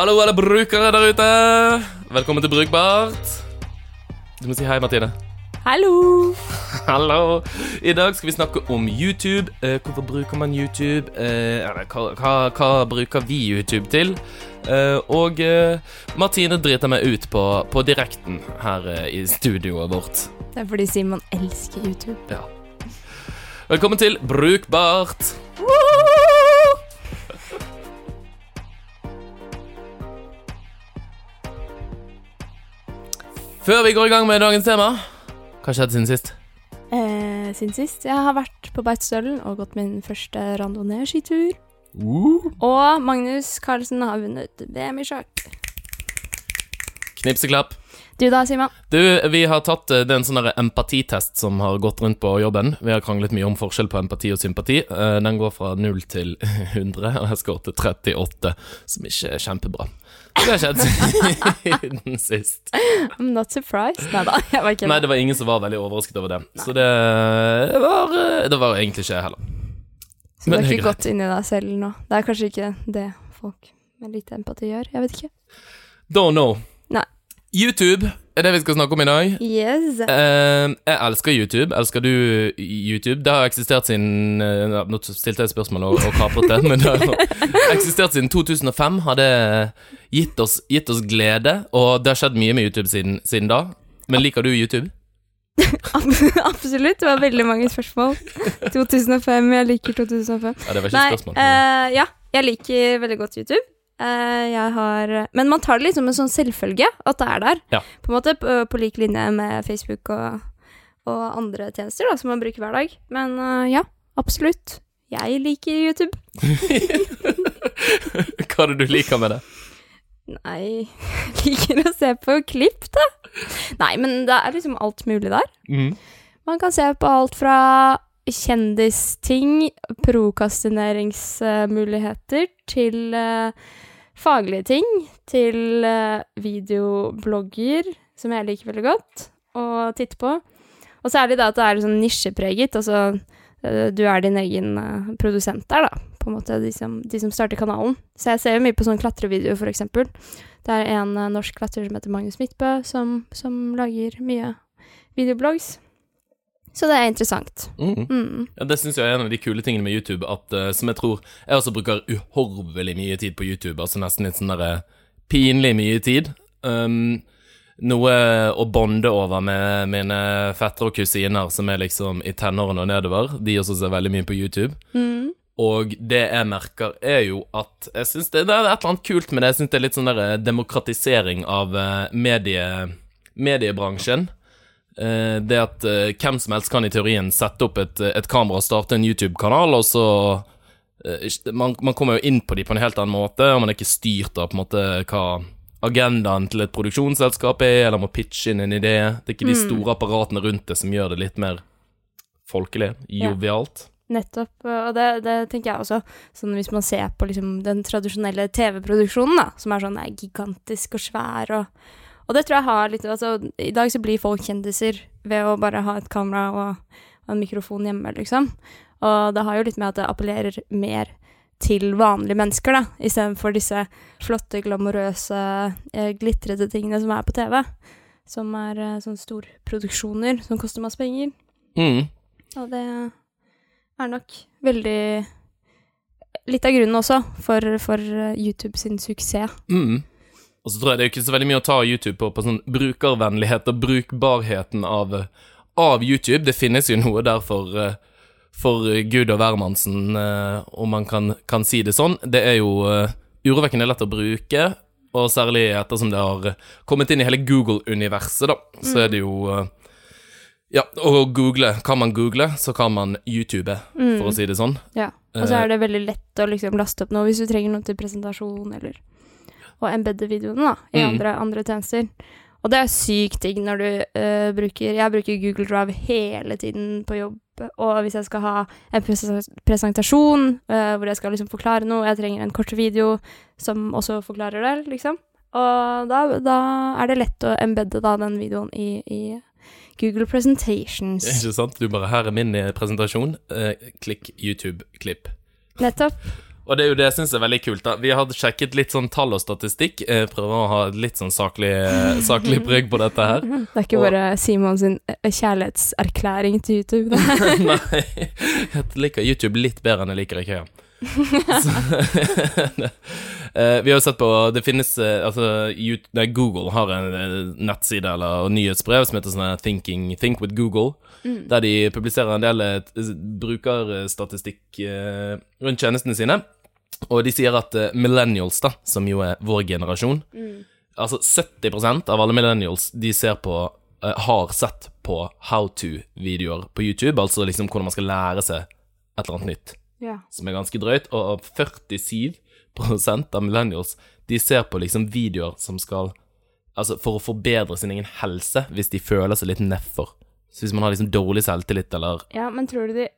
Hallo, alle brukere der ute. Velkommen til Brukbart. Du må si hei, Martine. Hallo! Hallo. I dag skal vi snakke om YouTube. Eh, hvorfor bruker man YouTube? Eh, eller hva, hva, hva bruker vi YouTube til? Eh, og eh, Martine driter meg ut på, på direkten her eh, i studioet vårt. Det er fordi Simon elsker YouTube. Ja. Velkommen til Brukbart. Før vi går i gang med dagens tema Hva skjedde siden sist? Eh, siden sist jeg har vært på Beitostølen og gått min første randonee-skitur. Uh. Og Magnus Carlsen har vunnet VM i sjakk. Knipseklapp. Du da, Simon? Du, vi har tatt eh, Det er en sånn empatitest som har gått rundt på jobben. Vi har kranglet mye om forskjell på empati og sympati. Eh, Den går fra 0 til 100, og jeg skåret til 38, som ikke er kjempebra. Det har skjedd siden sist. I'm not surprised. Nei da, jeg var ikke Nei, det var ingen som var veldig overrasket over det. Så det var eh, Det var egentlig ikke jeg heller. Så du har ikke gått inn i deg selv nå? Det er kanskje ikke det folk med lite empati gjør? Jeg vet ikke. Don't know. YouTube er det vi skal snakke om i dag. Yes. Uh, jeg elsker YouTube. Elsker du YouTube? Det har eksistert siden uh, Nå stilte jeg et spørsmål og, og kapret det, men det har eksistert siden 2005. Har det gitt oss, gitt oss glede, og det har skjedd mye med YouTube siden, siden da. Men liker du YouTube? Absolutt. Det var veldig mange spørsmål. 2005. Jeg liker 2005. Ja, det var ikke Nei, spørsmål. Uh, ja. Jeg liker veldig godt YouTube. Eh, jeg har Men man tar det liksom en sånn selvfølge at det er der. Ja. På en måte på, på lik linje med Facebook og, og andre tjenester da, som man bruker hver dag. Men eh, ja, absolutt. Jeg liker YouTube. Hva er det du liker med det? Nei Liker å se på klipp, da. Nei, men det er liksom alt mulig der. Mm. Man kan se på alt fra kjendisting, prokastineringsmuligheter, til eh, faglige ting, til eh, videoblogger, som jeg liker veldig godt å titte på. Og særlig da at det er sånn nisjepreget, altså eh, du er din egen eh, produsent der, da. På en måte de som, de som starter kanalen. Så jeg ser jo mye på sånn klatrevideoer, for eksempel. Det er en norsk klatrer som heter Magnus Midtbø, som, som lager mye videoblogs. Så det er interessant. Mm. Mm. Ja, det syns jeg er en av de kule tingene med YouTube, at, uh, som jeg tror Jeg også bruker uhorvelig mye tid på YouTube, altså nesten litt sånn derre pinlig mye tid. Um, noe å bonde over med mine fettere og kusiner som er liksom i tenårene og nedover. De også ser veldig mye på YouTube. Mm. Og det jeg merker, er jo at jeg synes det, det er et eller annet kult med det. Jeg syns det er litt sånn der demokratisering av eh, medie, mediebransjen. Eh, det at eh, hvem som helst kan i teorien sette opp et, et kamera og starte en YouTube-kanal, og så eh, man, man kommer jo inn på de på en helt annen måte, og man er ikke styrt av på en måte hva agendaen til et produksjonsselskap er, eller må pitche inn en idé. Det er ikke de Mm. store apparatene rundt det som gjør det litt mer folkelig, Ja. jovialt. Nettopp. Og det, det tenker jeg også. Sånn hvis man ser på liksom den tradisjonelle TV-produksjonen, da, som er sånn er gigantisk og svær og Og det tror jeg har litt Altså, i dag så blir folk kjendiser ved å bare ha et kamera og, og en mikrofon hjemme, liksom. Og det har jo litt med at det appellerer mer til vanlige mennesker, da, istedenfor disse flotte, glamorøse, eh, glitrete tingene som er på TV. Som er eh, sånne storproduksjoner som koster masse penger. Mm. Og det er nok veldig Litt av grunnen også for, for eh, YouTube sin suksess. Mm. Og så tror jeg det er ikke så veldig mye å ta av YouTube på, på sånn brukervennlighet og brukbarheten av, av YouTube. Det finnes jo noe der for, eh, for Gud og hvermannsen, eh, om man kan, kan si det sånn. Det er jo eh, urovekkende lett å bruke, og særlig ettersom det har kommet inn i hele Google-universet, da, så er det jo Ja, å google Kan man google, så kan man YouTube, for å si det sånn. Ja. Og så er det veldig lett å liksom laste opp noe hvis du trenger noe til presentasjon, eller å embedde videoene da, i Mm. andre, andre tjenester. Og det er sykt digg når du uh, bruker Jeg bruker Google Drive hele tiden på jobb. Og hvis jeg skal ha en presentasjon uh, hvor jeg skal liksom forklare noe, jeg trenger en kort video som også forklarer det, liksom. Og da, da er det lett å embedde da den videoen i, i Google Presentations. Ikke sant? Du bare 'Her er min eh, presentasjon'. Uh, klikk YouTube-klipp. Nettopp. Og det er jo det jeg syns er veldig kult. da Vi hadde sjekket litt sånn tall og statistikk. Eh, prøver å ha litt sånn saklig, eh, saklig brygg på dette her. Det er ikke Og- bare Simon sin eh, kjærlighetserklæring til YouTube. Nei, jeg liker YouTube litt bedre enn jeg liker IKEA. Eh, vi har jo sett på Det finnes Altså, Google har en nettside eller nyhetsbrev som heter sånn Thinking Think with Google, der de publiserer en del brukerstatistikk rundt tjenestene sine. Og de sier at eh, millennials, da, som jo er vår generasjon Altså 70% av alle millennials de ser på eh, har sett på how to-videoer på YouTube, altså liksom hvordan man skal lære seg et eller annet nytt, Ja. som er ganske drøyt. Og 47% av millennials de ser på liksom videoer som skal Altså for å forbedre sin egen helse, hvis de føler seg litt nedfor. Så hvis man har liksom dårlig selvtillit eller ja, men tror du de,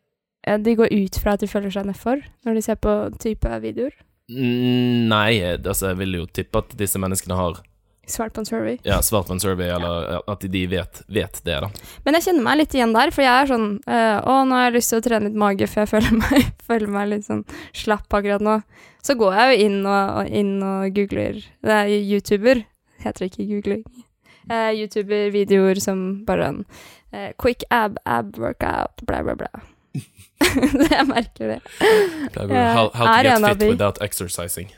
de går ut fra at de føler seg nedfor når de ser på type videoer? Mm, Nei, altså jeg vil jo tippe at disse menneskene har Svart på en survey. ja, svart på en survey, eller at de vet, vet det, da. Men jeg kjenner meg litt igjen der, for jeg er sånn øh, Å, nå har jeg lyst til å trene litt mage, for jeg føler meg, føler meg litt sånn slapp akkurat nå. Så går jeg jo inn og, og, inn og googler Det er YouTuber, heter det ikke googling. Uh, YouTuber-videoer som bare en uh, quick ab, ab workout, bla, bla, bla. Jeg merker det. How, how to get fit without exercising.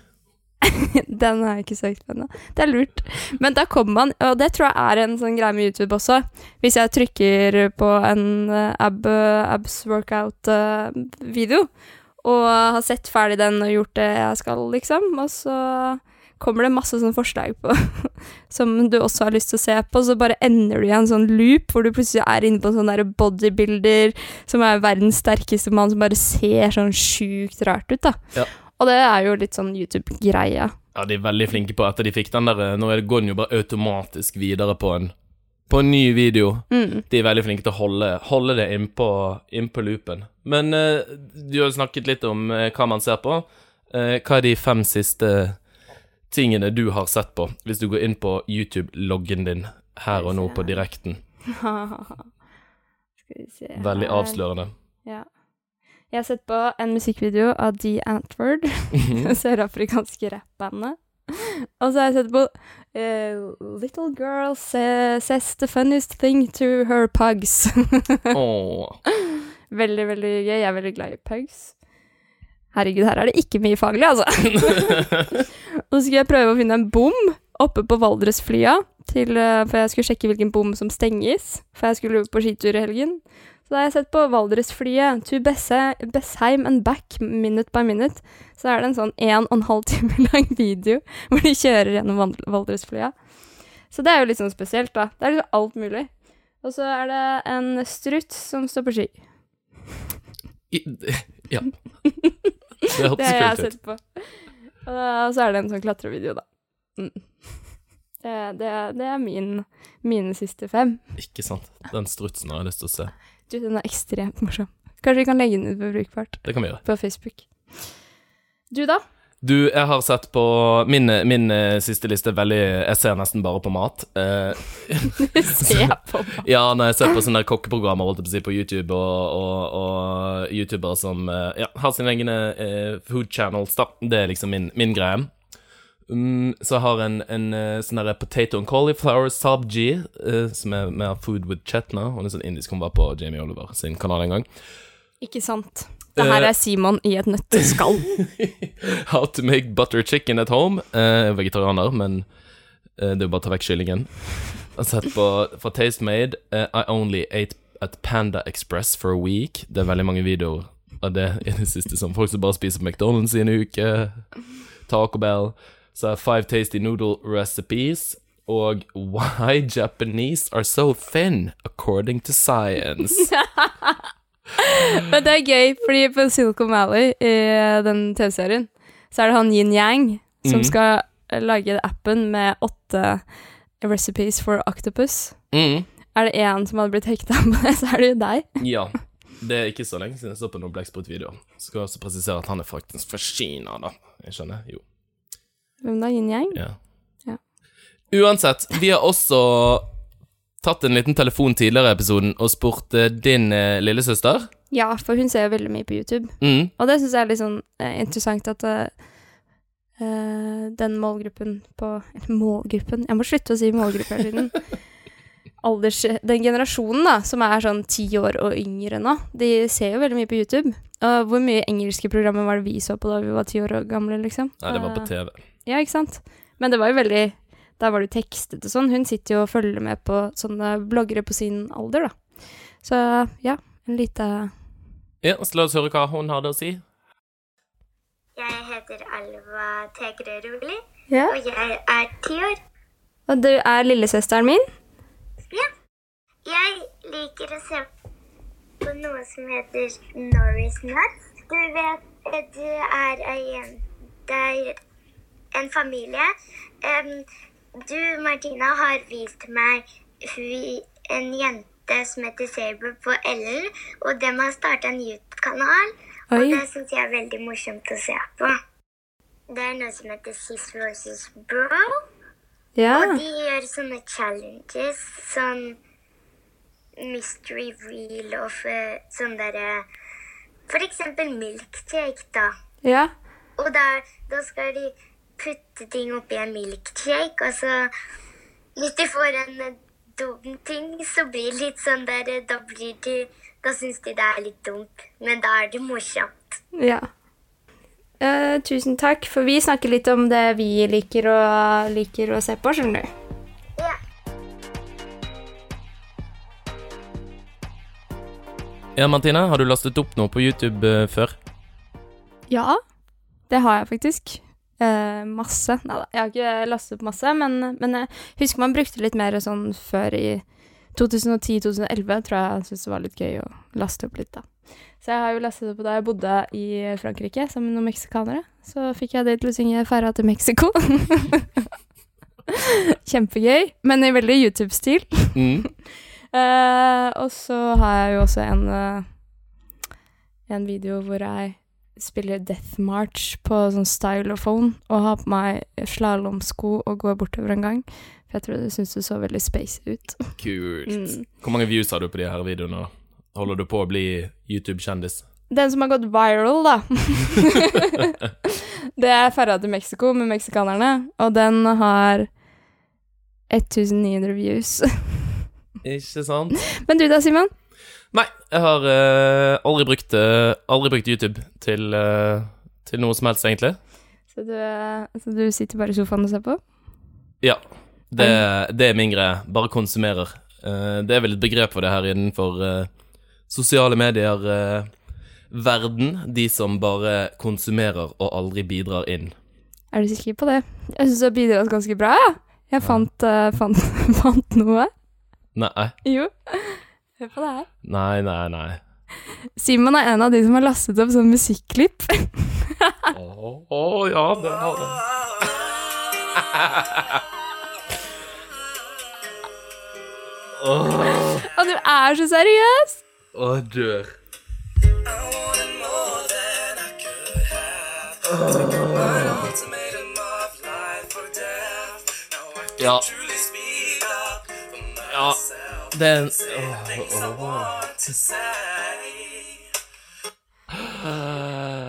Den har jeg ikke søkt på ennå. Det er lurt. Men da kommer man, og det tror jeg er en sånn greie med YouTube også. Hvis jeg trykker på en eh, ab, abs workout-video, og har sett ferdig den og gjort det jeg skal, liksom, og så kommer det masse sånne forslag på som du også har lyst til å se på, så bare ender du i en sånn loop hvor du plutselig er inne på en sånn der bodybuilder som er verdens sterkeste mann, som bare ser sånn sjukt rart ut, da. Ja. Og det er jo litt sånn YouTube-greia. Ja, de er veldig flinke på etter de fikk den der eh, Nå går den jo bare automatisk videre på en På en ny video. Mm. De er veldig flinke til å holde, holde det innpå inn på loopen. Men uh, du har jo snakket litt om uh, hva man ser på. Uh, hva er de fem siste tingene du har sett på, hvis du går inn på YouTube-loggen din her og nå på direkten? Skal vi se Veldig avslørende. Ja. Jeg har sett på en musikkvideo av The Antford, det sørafrikanske rappbandet. Og så har jeg sett på uh, Little Girl sa- says the funniest thing to her pugs. oh. veldig, veldig gøy. Jeg er veldig glad i pugs. Herregud, her er det ikke mye faglig, altså. Og så skulle jeg prøve å finne en bom oppe på Valdresflya, til, eh, for jeg skulle sjekke hvilken bom som stenges, for jeg skulle på skitur i helgen. Så da har jeg sett på Valdresflyet, to Bessheim and back, minute by minute. Så er det en sånn en og en halv time lang video hvor de kjører gjennom Val- Valdresflya. Så det er jo litt sånn spesielt, da. Det er liksom alt mulig. Og så er det en struts som står på ski. I, ja. Det Det har jeg sett på. Og så er det en sånn klatrevideo, da. Mm. Det, det, det er min, mine siste fem. Ikke sant. Den strutsen har jeg lyst til å se. Du, den er ekstremt morsom. Kanskje vi kan legge den ut på Brukbart Det kan vi gjøre. på Facebook. Du, da? Du, jeg har sett på Min, min eh, siste liste er veldig Jeg ser nesten bare på mat. Du ser på mat? ja, når jeg ser på sånne kokkeprogrammer holdt jeg på, å si, på YouTube, og, og, og youtubere som eh, ja, har sine egne uh, food channels, da. Det er liksom min, min greie. Um, så jeg har en, en eh, sånn der potato and cauliflower sabji, uh, som er med Food with Chetna. Og er sånn indisk hun var på Jamie Oliver sin kanal en gang. Ikke sant. Det her Eh. er Simon i et nøtteskall. How to make butter chicken at home. Uh, er vegetarianer, men uh, det er jo bare å ta vekk kyllingen. Sett på fra Tastemade uh, I only ate at Panda Express for a week. Det er veldig mange videoer av det i det siste som folk som bare spiser McDonald's i en uke. Taco Bell. Så Five Tasty Noodle Recipes. Og Why Japanese are so thin, according to science. Men det er gøy, fordi på Silicon Valley, i den TV-serien, så er det han Yin Yang som mm. skal lage appen med åtte recipes for octopus. Mm. Er det én som hadde blitt hekta på det, så er det jo deg. Ja. Det er ikke så lenge siden jeg så på noen blekksprutvideoer. Skal også presisere at han er faktisk fra Kina, da. Jeg skjønner. Jo. Hvem da? Yin Yang? Ja. Ja. Uansett, vi har også tatt en liten telefon tidligere i episoden og spurt eh, din eh, lillesøster Ja, for hun ser jo veldig mye på YouTube. Mm. Og det syns jeg er litt sånn eh, interessant at eh, eh, den målgruppen på Eller målgruppen Jeg må slutte å si målgruppe hele tiden. Alders, den generasjonen da, som er sånn ti år og yngre nå, de ser jo veldig mye på YouTube. Og hvor mye engelske programmer var det vi så på da vi var ti år gamle, liksom? Nei, det var på TV. Ja, ikke sant? Men det var jo veldig Da var det jo tekstet og sånn. Hun sitter jo og følger med på sånne bloggere på sin alder, da. Så ja, en lite Ja, så la oss høre hva hun hadde å si. Jeg heter Alva Tegreruli, Ja. og jeg er ti år. Og du er lillesøsteren min? Ja. Jeg liker å se på noe som heter Norris Nuts. Du vet, du det er ei Det er en familie. Em, du, Martina, har vist meg en jente som heter Saber på Ellen, og dem har starta en YouTube-kanal. Og det syns jeg er veldig morsomt å se på. Det er noe som heter Sis versus Bro. Ja. Og de gjør sånne challenges, sånn mystery reel og sånn derre For eksempel milkshake, da. Ja. Og da, da skal de putte ting oppi en milkshake, og så Hvis de får en dum ting, så blir det litt sånn der Da blir de Da syns de det er litt dumt, men da er det morsomt. ja. Uh, tusen takk, for vi snakker litt om det vi liker å, liker å se på, skjønner du. Ja. Ja, Martine, har du lastet opp noe på YouTube eh, før? Ja, det har jeg faktisk. Eh, masse. Nei da, jeg har ikke lastet opp masse, men, men jeg husker man brukte litt mer sånn før i 2010-2011, tror jeg jeg syntes det var litt gøy å laste opp litt, da. Så jeg har jo lastet opp da jeg bodde i Frankrike sammen med noen meksikanere. Så fikk jeg det til å synge 'Ferra til Mexico'. Kjempegøy, men i veldig YouTube-stil. Mm. Eh, og så har jeg jo også en, eh, en video hvor jeg spiller Death March på sånn stylophone og har på meg slalåmsko og går bortover en gang. For jeg tror det syns det så veldig space ut. Kult. Mm. Hvor mange views har du på de her videoene? Holder du på å bli YouTube-kjendis? Den som har gått viral, da. det er ferda til Mexico med meksikanerne, og den har 1900 views. Ikke sant? Men du da, Simon? Nei, jeg har uh, aldri, brukt, uh, aldri brukt YouTube til, uh, til noe som helst, egentlig. Så du, så du sitter bare i sofaen og ser på? Ja. Det, det er min greie. Bare konsumerer. Det er vel et begrep for det her innenfor sosiale medier. eh, verden. De som bare konsumerer og aldri bidrar inn. Er du sikker på det? Jeg syns du har bidratt ganske bra. ja. Jeg fant, fant, fant noe. Nei, Jo. Hør på det her. nei, nei, nei. Simon er en av de som har lastet opp sånn musikklipp. Å ja, det har det. Åh, Og du er så seriøs! Åh, jeg dør. Ja, det oh, åh.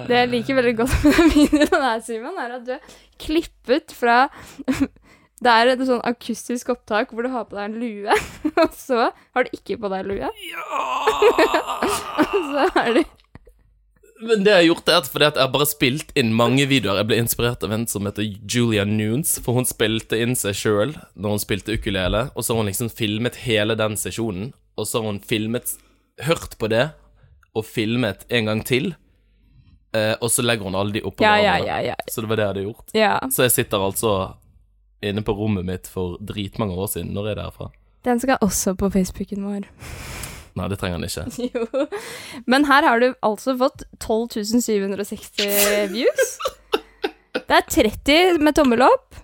Det jeg liker veldig godt med den videoen her, Simon, er at du er klippet fra Det er et sånn akustisk opptak hvor du har på deg en lue, og så har du ikke på deg lue. Ja! Og så er du Men det jeg har gjort, er at fordi at jeg har bare spilt inn mange videoer. Jeg ble inspirert av en som heter Julia Nunes, for hun spilte inn seg sjøl når hun spilte ukulele, og så har hun liksom filmet hele den sesjonen, og så har hun filmet Hørt på det, og filmet en gang til, eh, og så legger hun alle de oppå Ja, ja, hverandre. ja, ja. Så det var det jeg hadde gjort. Så jeg sitter altså inne på rommet mitt for dritmange år siden. Når er det herfra? Den skal også på Facebooken vår. Nei, det trenger han ikke. Jo. Men her har du altså fått 12 760 views. Det er 30 med tommel opp,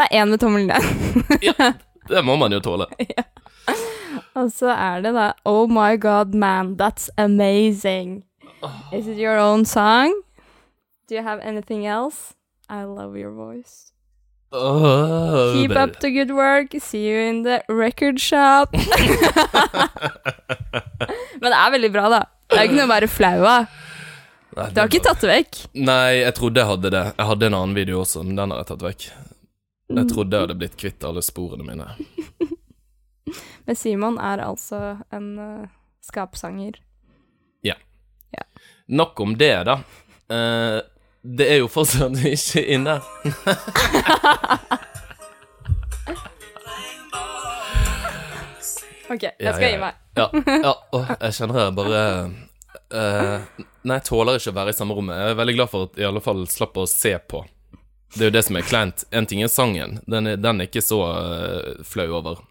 og én med tommel ned. Ja, det må man jo tåle. Og så er det da Oh my god, man, that's amazing. Is it your own song? Do you have anything else? I love your voice. Åh, Keep up the good work. See you in the record shop. Men det er veldig bra, da. Det er jo ikke noe å være flau av. Du har ikke tatt det vekk. Nei, jeg trodde jeg hadde det. Jeg hadde en annen video også, men den har jeg tatt vekk. Jeg trodde jeg hadde blitt kvitt alle sporene mine. Men Simon er altså en uh, skapsanger. Nok om det, da. Eh, det er jo fortsatt ikke inne. Ok, jeg skal ja, gi meg. Ja, ja åh, jeg kjenner jeg bare eh, Nei, jeg tåler ikke å være i samme rommet. Jeg er veldig glad for at jeg i alle fall slapp å se på. Det er jo det som er kleint. En ting er sangen, den er, den er ikke så eh, flau over.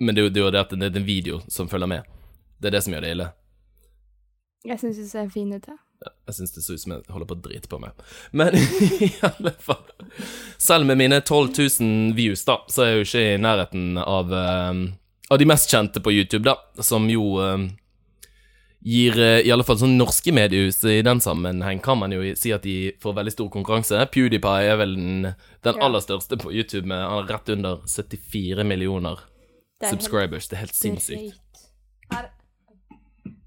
Men det er, jo, det er jo det at det er en video som følger med. Det er det som gjør det ille. Jeg syns du ser fin ut, jeg. Jeg syns det ser ut som jeg holder på å drite på meg. Men i alle fall Selv med mine 12 000 views, da, så er jeg jo ikke i nærheten av uh, Av de mest kjente på YouTube, da, som jo uh, gir uh, i alle fall sånn norske mediehus i den sammenheng, kan man jo si at de får veldig stor konkurranse. PewDiePie er vel den, den aller største på YouTube, med rett under 74 millioner Det er subscribers. Det er helt sinnssykt.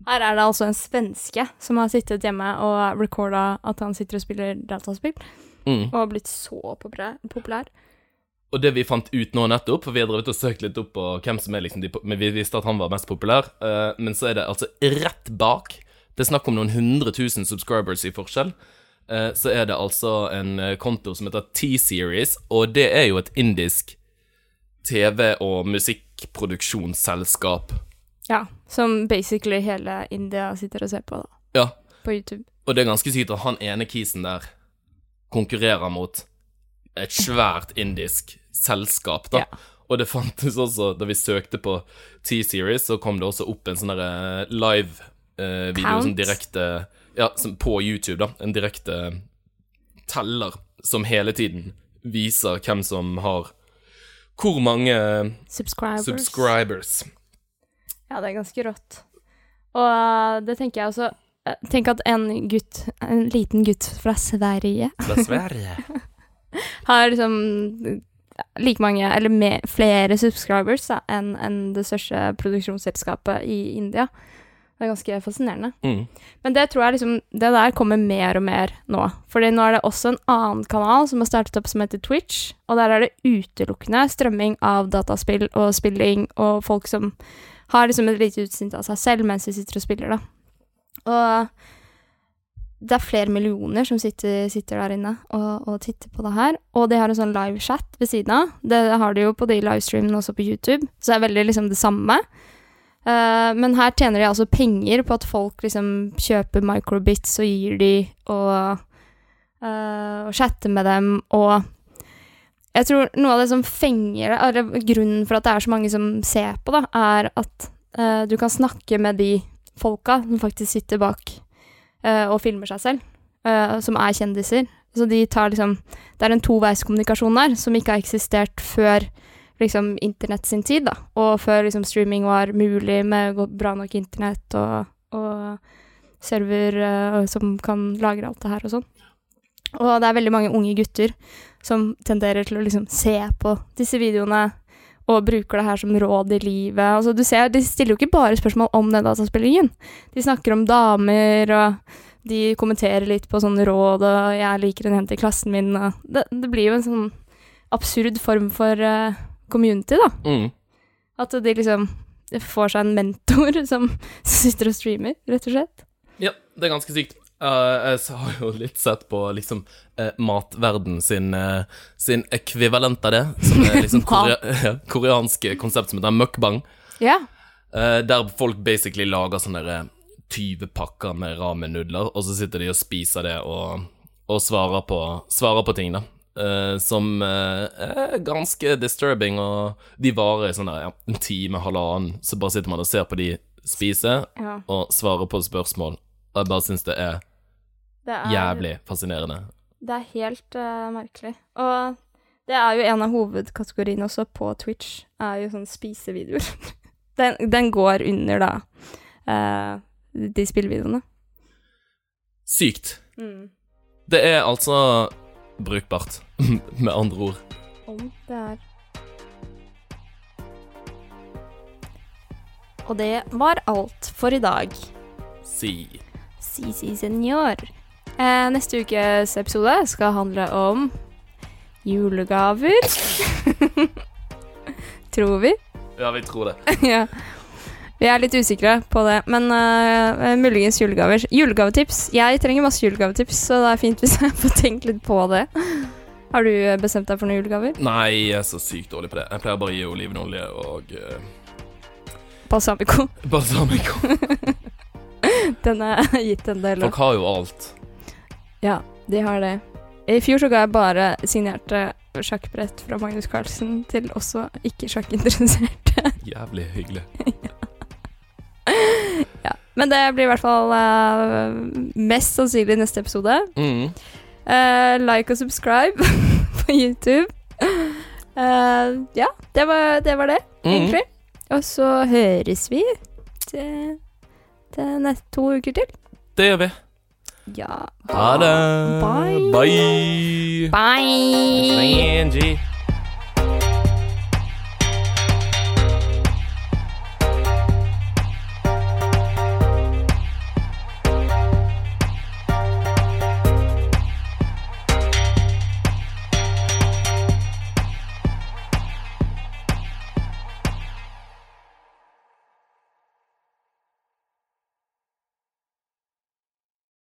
Her, er det altså en svenske som har sittet hjemme og recorda at han sitter og spiller dataspill, Mm. og har blitt så populær. populær. Og det vi fant ut nå nettopp, for vi har drevet og søkt litt opp på hvem som er liksom de, Men vi visste at han var mest populær, uh, men så er det altså rett bak Det er snakk om noen hundre tusen subscribers i forskjell. Uh, så er det altså en eh, konto som heter T-Series, og det er jo et indisk TV- og musikkproduksjonsselskap. Ja, som basically hele India sitter og ser på, da. Ja, På YouTube. og det er ganske sykt at han ene kisen der konkurrerer mot et svært indisk selskap, da. Ja. Og det fantes også, da vi søkte på T-Series, så kom det også opp en sånn derre live-video eh, som direkte Ja, som på YouTube, da. En direkte teller som hele tiden viser hvem som har hvor mange Subscribers. subscribers. Ja, det er ganske rått. Og eh, det tenker jeg også eh, Tenk at en gutt, en liten gutt fra Sverige, Fra Sverige? har liksom like mange, eller mer, flere subscribers da, enn en det største produksjonsselskapet i India. Det er ganske fascinerende. Mm. Men det tror jeg liksom Det der kommer mer og mer nå. Fordi nå er det også en annen kanal som har startet opp som heter Twitch, og der er det utelukkende strømming av dataspill og spilling og folk som har liksom et lite utsnitt av seg selv mens de sitter og spiller, da. Og det er flere millioner som sitter, sitter der inne og, og titter på det her. Og de har en sånn livechat ved siden av. Det har de jo på de livestreamene også på YouTube, så det er veldig liksom det samme. Uh, men her tjener de altså penger på at folk liksom kjøper microbits og gir de, og, uh, og chatter med dem, og jeg tror noe av det som fenger det, eller grunnen for at det er så mange som ser på, da, er at uh, du kan snakke med de folka som faktisk sitter bak uh, og filmer seg selv, uh, som er kjendiser. Så de tar liksom Det er en toveiskommunikasjon der som ikke har eksistert før liksom internett sin tid, da. Og før liksom streaming var mulig med bra nok internett og, og server som kan lagre alt det her og sånn. Og det er veldig mange unge gutter som tenderer til å liksom se på disse videoene og bruker det her som råd i livet. Altså, du ser, de stiller jo ikke bare spørsmål om den dataspillingen. De snakker om damer, og de kommenterer litt på sånne råd, og 'jeg liker en jente i klassen min', og det, det blir jo en sånn absurd form for uh, community, da. Mm. At de liksom får seg en mentor som sitter og streamer, rett og slett. Ja, det er ganske sykt. Eh, jeg har jo litt sett på liksom uh, matverden sin, uh, sin ekvivalent av det, som er liksom korea ja, koreansk konsept som heter mukbang, Yeah. eh, der folk basically lager sånne der, eh, 20 pakker med ramen-nudler, og så sitter de og spiser det og, og svarer, på, svarer på ting, da. eh, som eh, er ganske disturbing, og de varer i sånn der, ja, en time, halvannen, så bare sitter man og ser på de spise, ja. og svarer på spørsmål. Og jeg bare syns det er Det er, jævlig fascinerende. Det er helt uh, merkelig. Og det er jo en av hovedkategoriene også på Twitch, er jo sånn spisevideoer. den, den går under da uh, de spillvideoene. Sykt. Mm. Det er altså brukbart, med andre ord. Om det er Og det var alt for i dag. Si. Si, si, senor. Eh, neste ukes episode skal handle om julegaver. Tror vi. Ja, vi tror det. ja. Vi er litt usikre på det, men uh, muligens julegaver. Julegavetips. Jeg trenger masse julegavetips, så det er fint hvis jeg får tenkt litt på det. Har du bestemt deg for noen julegaver? Nei, jeg er så sykt dårlig på det. Jeg pleier bare å gi olivenolje og uh, Balsamico. balsamico. Den er gitt en del. Folk har jo alt. Ja, de har det. I fjor så ga jeg bare signerte sjakkbrett fra Magnus Carlsen til også ikke sjakkinteresserte. Jævlig hyggelig. ja. Men det blir i hvert fall uh, mest sannsynlig neste episode. Mm. Uh, like og subscribe på YouTube. Uh, ja, det var det, var det Mm. egentlig. Og så høres vi til, til neste to uker til. Det gjør vi. Ja. Ha det. Bye. Bye. Bye. Angie.